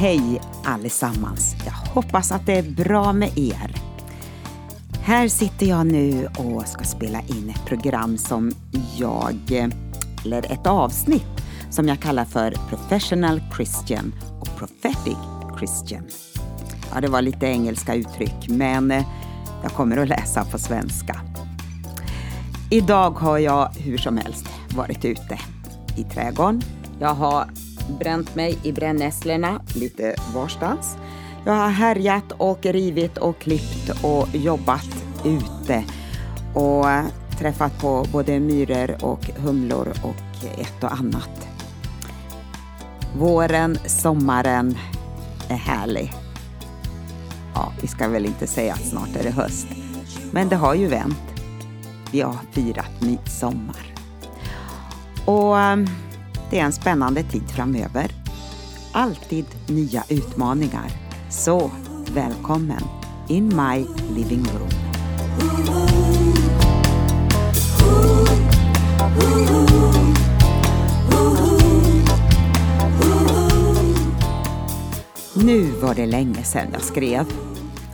Hej allesammans. Jag hoppas att det är bra med er. Här sitter jag nu och ska spela in ett program som jag, eller ett avsnitt som jag kallar för Professional Christian och Prophetic Christian. Ja, det var lite engelska uttryck, men eh, jag kommer att läsa på svenska. Idag har jag hur som helst varit ute i trädgården. Jag har bränt mig i brännässlorna lite varstans. Jag har härjat och rivit och klippt och jobbat ute och träffat på både myror och humlor och ett och annat. Våren, sommaren är härlig. Ja, vi ska väl inte säga att snart är det höst, men det har ju vänt. Vi har firat midsommar. Och ehm, det är en spännande tid framöver. Alltid nya utmaningar. Så välkommen in my living room. Nu var det länge sedan jag skrev.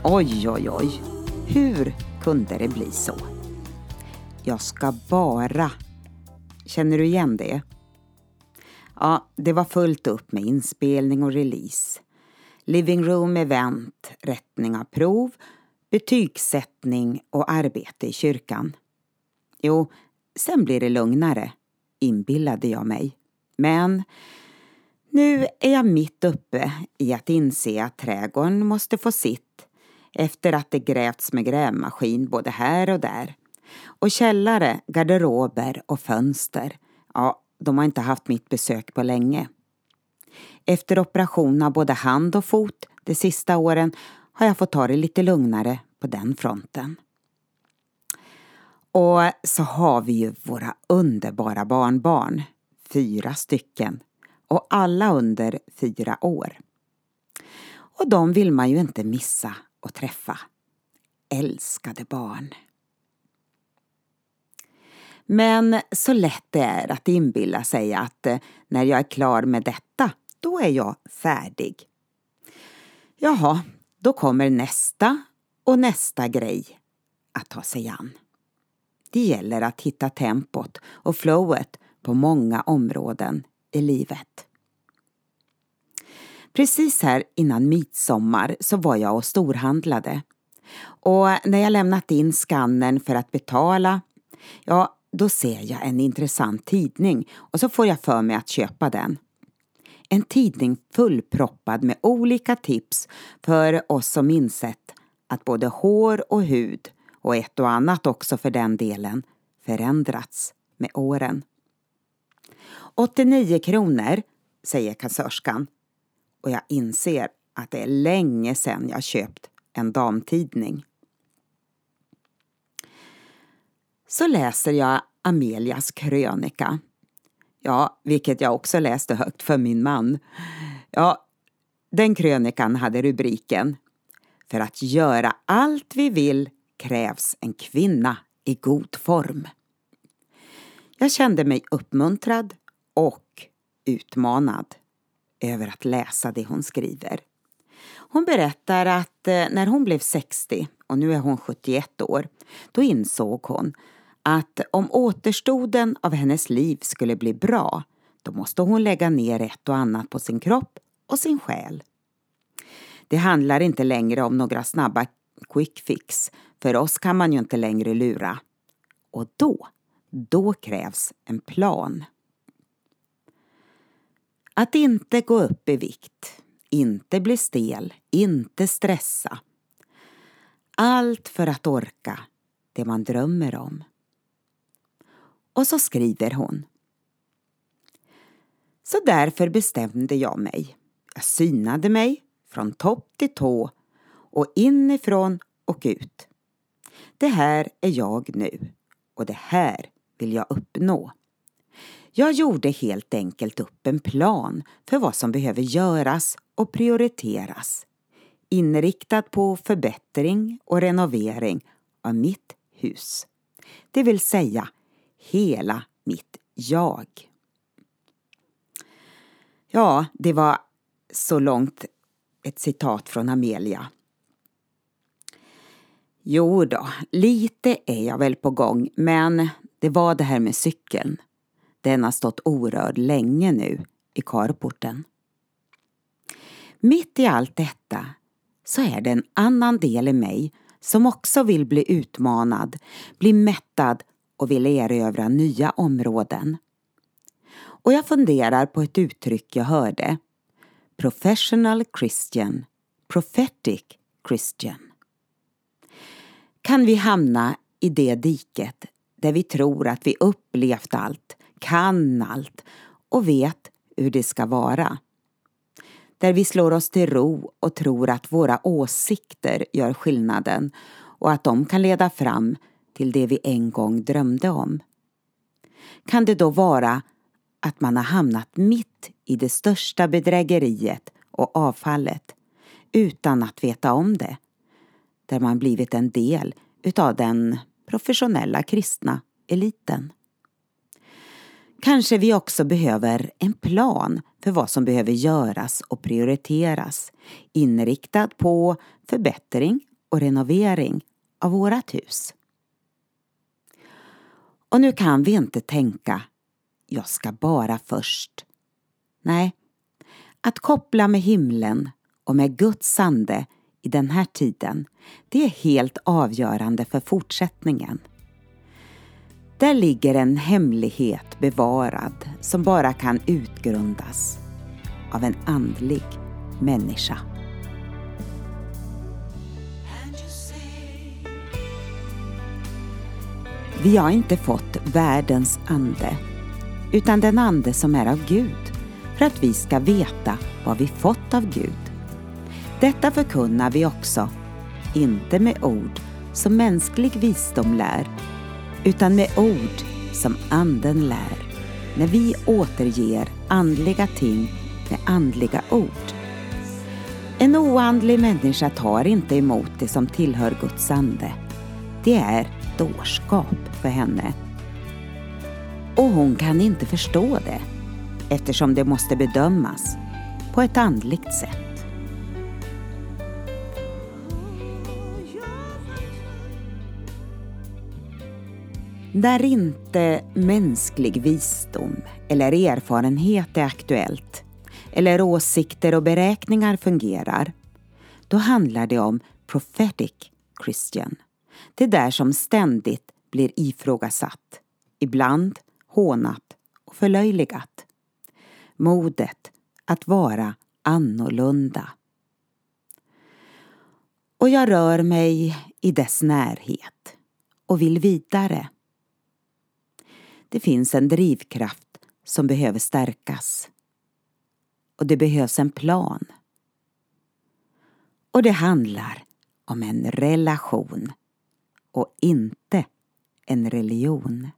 Oj, oj, oj. Hur kunde det bli så? Jag ska bara... Känner du igen det? Ja, det var fullt upp med inspelning och release. Living room event, rättning av prov, betygssättning och arbete i kyrkan. Jo, sen blir det lugnare, inbillade jag mig. Men nu är jag mitt uppe i att inse att trädgården måste få sitt efter att det grävts med grävmaskin både här och där. Och källare, garderober och fönster. Ja, de har inte haft mitt besök på länge. Efter operation av både hand och fot de sista åren har jag fått ta det lite lugnare på den fronten. Och så har vi ju våra underbara barnbarn, fyra stycken, och alla under fyra år. Och de vill man ju inte missa att träffa. Älskade barn. Men så lätt det är att inbilla sig att eh, när jag är klar med detta, då är jag färdig. Jaha, då kommer nästa och nästa grej att ta sig an. Det gäller att hitta tempot och flowet på många områden i livet. Precis här innan midsommar så var jag och storhandlade. Och när jag lämnat in skannen för att betala, ja, då ser jag en intressant tidning och så får jag för mig att köpa den. En tidning fullproppad med olika tips för oss som insett att både hår och hud och ett och annat också för den delen förändrats med åren. 89 kronor, säger kassörskan och jag inser att det är länge sedan jag köpt en damtidning. Så läser jag Amelias krönika. Ja, vilket jag också läste högt för min man. Ja, den krönikan hade rubriken För att göra allt vi vill krävs en kvinna i god form. Jag kände mig uppmuntrad och utmanad över att läsa det hon skriver. Hon berättar att eh, när hon blev 60 och nu är hon 71 år, då insåg hon att om återstoden av hennes liv skulle bli bra, då måste hon lägga ner ett och annat på sin kropp och sin själ. Det handlar inte längre om några snabba quick fix, för oss kan man ju inte längre lura. Och då, då krävs en plan. Att inte gå upp i vikt, inte bli stel, inte stressa. Allt för att orka det man drömmer om. Och så skriver hon. Så därför bestämde jag mig. Jag synade mig från topp till tå och inifrån och ut. Det här är jag nu och det här vill jag uppnå. Jag gjorde helt enkelt upp en plan för vad som behöver göras och prioriteras. Inriktad på förbättring och renovering av mitt hus. Det vill säga hela mitt jag. Ja, det var Så långt ett citat från Amelia. Jo då, lite är jag väl på gång, men det var det här med cykeln. Den har stått orörd länge nu i carporten. Mitt i allt detta så är det en annan del i mig som också vill bli utmanad, bli mättad och vill erövra nya områden. Och jag funderar på ett uttryck jag hörde. Professional Christian, Prophetic Christian. Kan vi hamna i det diket där vi tror att vi upplevt allt, kan allt och vet hur det ska vara? Där vi slår oss till ro och tror att våra åsikter gör skillnaden och att de kan leda fram till det vi en gång drömde om. Kan det då vara att man har hamnat mitt i det största bedrägeriet och avfallet utan att veta om det? Där man blivit en del utav den professionella kristna eliten. Kanske vi också behöver en plan för vad som behöver göras och prioriteras inriktad på förbättring och renovering av vårat hus. Och nu kan vi inte tänka jag ska bara först. Nej, att koppla med himlen och med Guds ande i den här tiden, det är helt avgörande för fortsättningen. Där ligger en hemlighet bevarad som bara kan utgrundas av en andlig människa. Vi har inte fått världens ande, utan den ande som är av Gud, för att vi ska veta vad vi fått av Gud. Detta förkunnar vi också, inte med ord som mänsklig visdom lär, utan med ord som Anden lär, när vi återger andliga ting med andliga ord. En oandlig människa tar inte emot det som tillhör Guds ande. Det är dårskap för henne. Och hon kan inte förstå det eftersom det måste bedömas på ett andligt sätt. När inte mänsklig visdom eller erfarenhet är aktuellt eller åsikter och beräkningar fungerar, då handlar det om prophetic Christian. Det där som ständigt blir ifrågasatt, ibland hånat och förlöjligat. Modet att vara annorlunda. Och jag rör mig i dess närhet och vill vidare. Det finns en drivkraft som behöver stärkas. Och det behövs en plan. Och det handlar om en relation och inte en religion.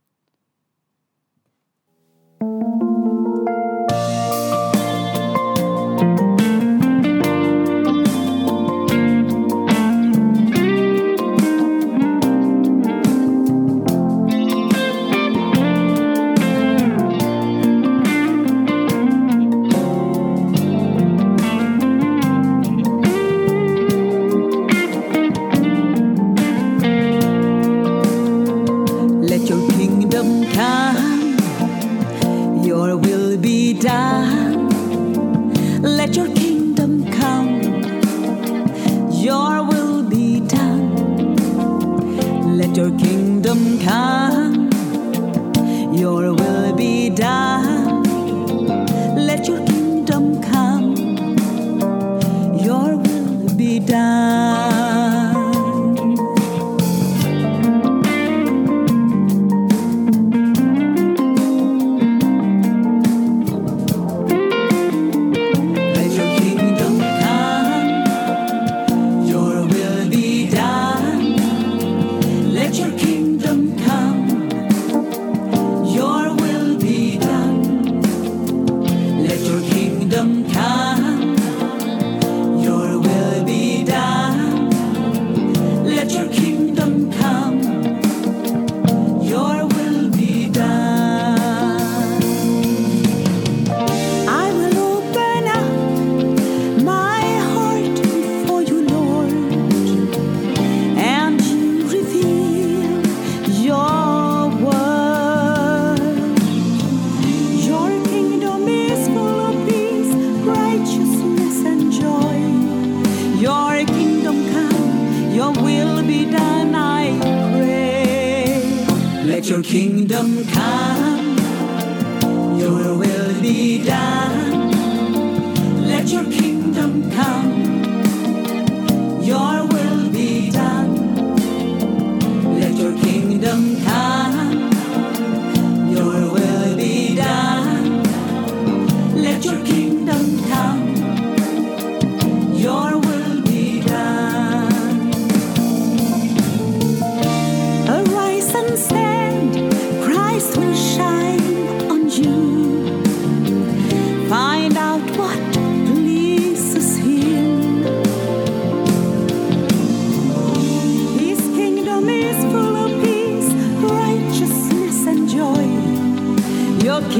Kingdom come,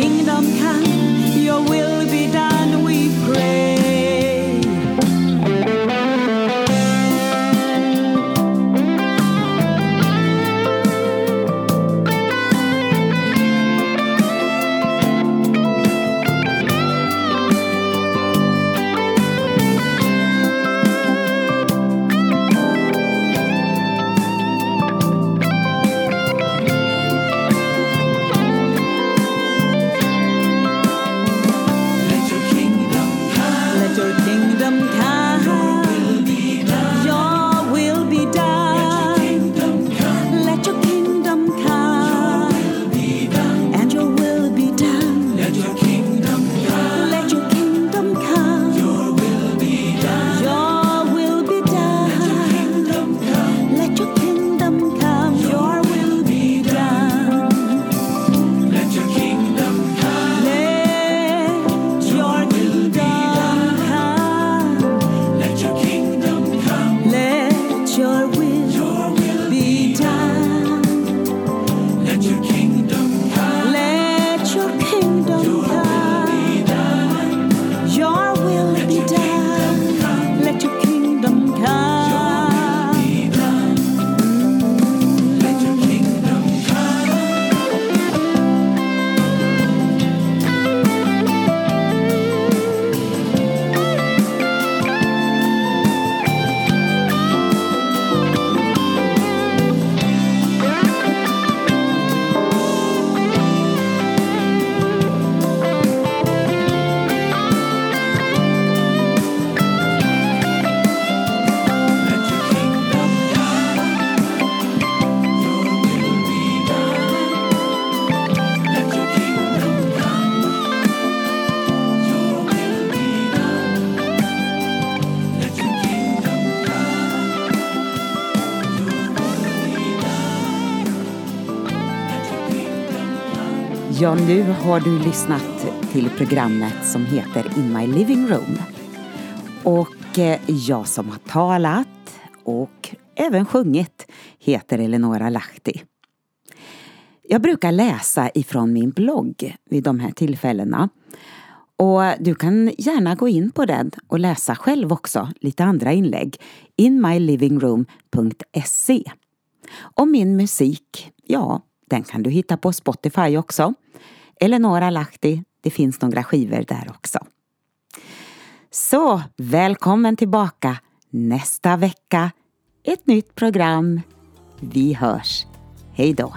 kingdom come, your will be done, Ja, nu har du lyssnat till programmet som heter In My Living Room. Och eh, jag som har talat och även sjungit heter Eleonora Lahti. Jag brukar läsa ifrån min blogg vid de här tillfällena. Och du kan gärna gå in på den och läsa själv också lite andra inlägg. inmylivingroom.se Och min musik, ja, den kan du hitta på Spotify också. Eleonora Lahti, det finns några skivor där också. Så välkommen tillbaka nästa vecka. Ett nytt program. Vi hörs. Hej då!